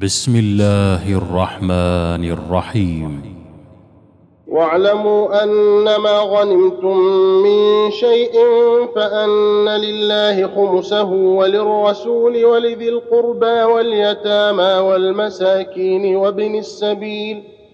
بسم الله الرحمن الرحيم. واعلموا انما غنمتم من شيء فأن لله خمسه وللرسول ولذي القربى واليتامى والمساكين وابن السبيل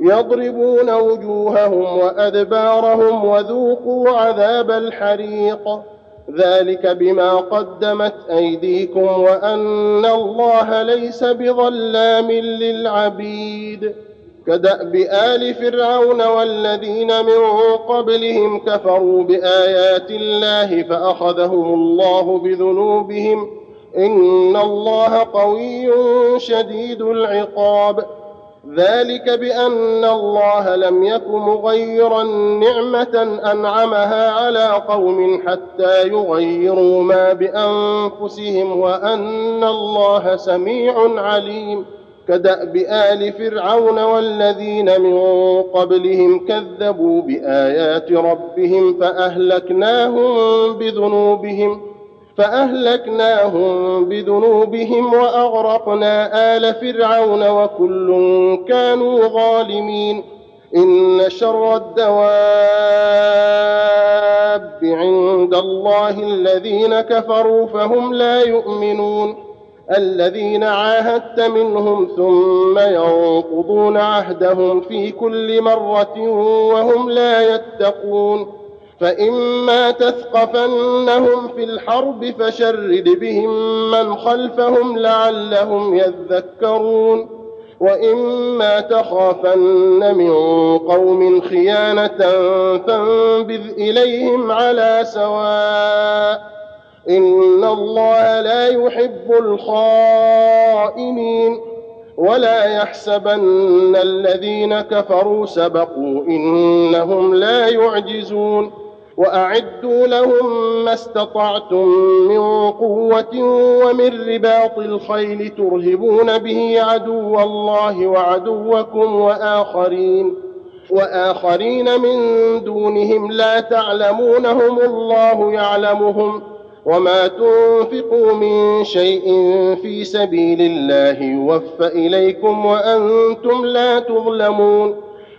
يضربون وجوههم وأدبارهم وذوقوا عذاب الحريق. ذلك بما قدمت أيديكم وأن الله ليس بظلام للعبيد. كدأب آل فرعون والذين من قبلهم كفروا بآيات الله فأخذهم الله بذنوبهم. إن الله قوي شديد العقاب. ذلك بأن الله لم يك مغيرا نعمة أنعمها على قوم حتى يغيروا ما بأنفسهم وأن الله سميع عليم. كدأب آل فرعون والذين من قبلهم كذبوا بآيات ربهم فأهلكناهم بذنوبهم. فأهلكناهم بذنوبهم وأغرقنا آل فرعون وكل كانوا ظالمين. إن شر الدواب عند الله الذين كفروا فهم لا يؤمنون. الذين عاهدت منهم ثم ينقضون عهدهم في كل مرة وهم لا يتقون. فإما تثقفنهم في الحرب فشرد بهم من خلفهم لعلهم يذكرون وإما تخافن من قوم خيانة فانبذ إليهم على سواء. إن الله لا يحب الخائنين. ولا يحسبن الذين كفروا سبقوا إنهم لا يعجزون. وأعدوا لهم ما استطعتم من قوة ومن رباط الخيل ترهبون به عدو الله وعدوكم وآخرين وآخرين من دونهم لا تعلمونهم الله يعلمهم وما تنفقوا من شيء في سبيل الله يوفى إليكم وأنتم لا تظلمون.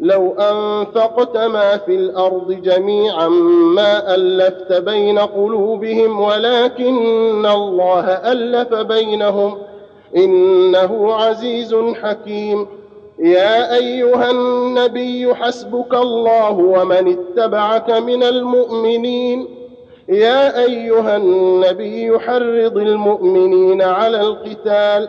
لو أنفقت ما في الأرض جميعا ما ألفت بين قلوبهم ولكن الله ألف بينهم. إنه عزيز حكيم. يا أيها النبي حسبك الله ومن اتبعك من المؤمنين. يا أيها النبي حرض المؤمنين على القتال.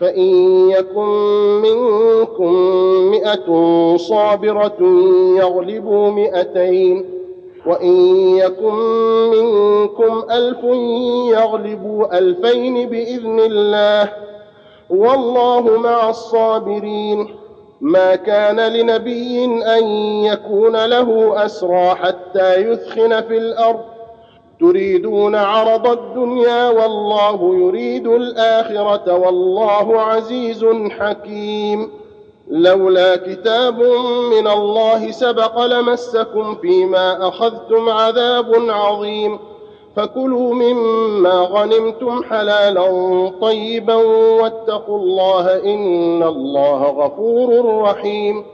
فإن يكن منكم مئة صابرة يغلبوا مئتين وإن يكن منكم ألف يغلبوا ألفين بإذن الله والله مع الصابرين. ما كان لنبي أن يكون له أسرى حتى يثخن في الأرض تريدون عرض الدنيا والله يريد الآخرة والله عزيز حكيم. لولا كتاب من الله سبق لمسكم فيما أخذتم عذاب عظيم. فكلوا مما غنمتم حلالا طيبا واتقوا الله إن الله غفور رحيم.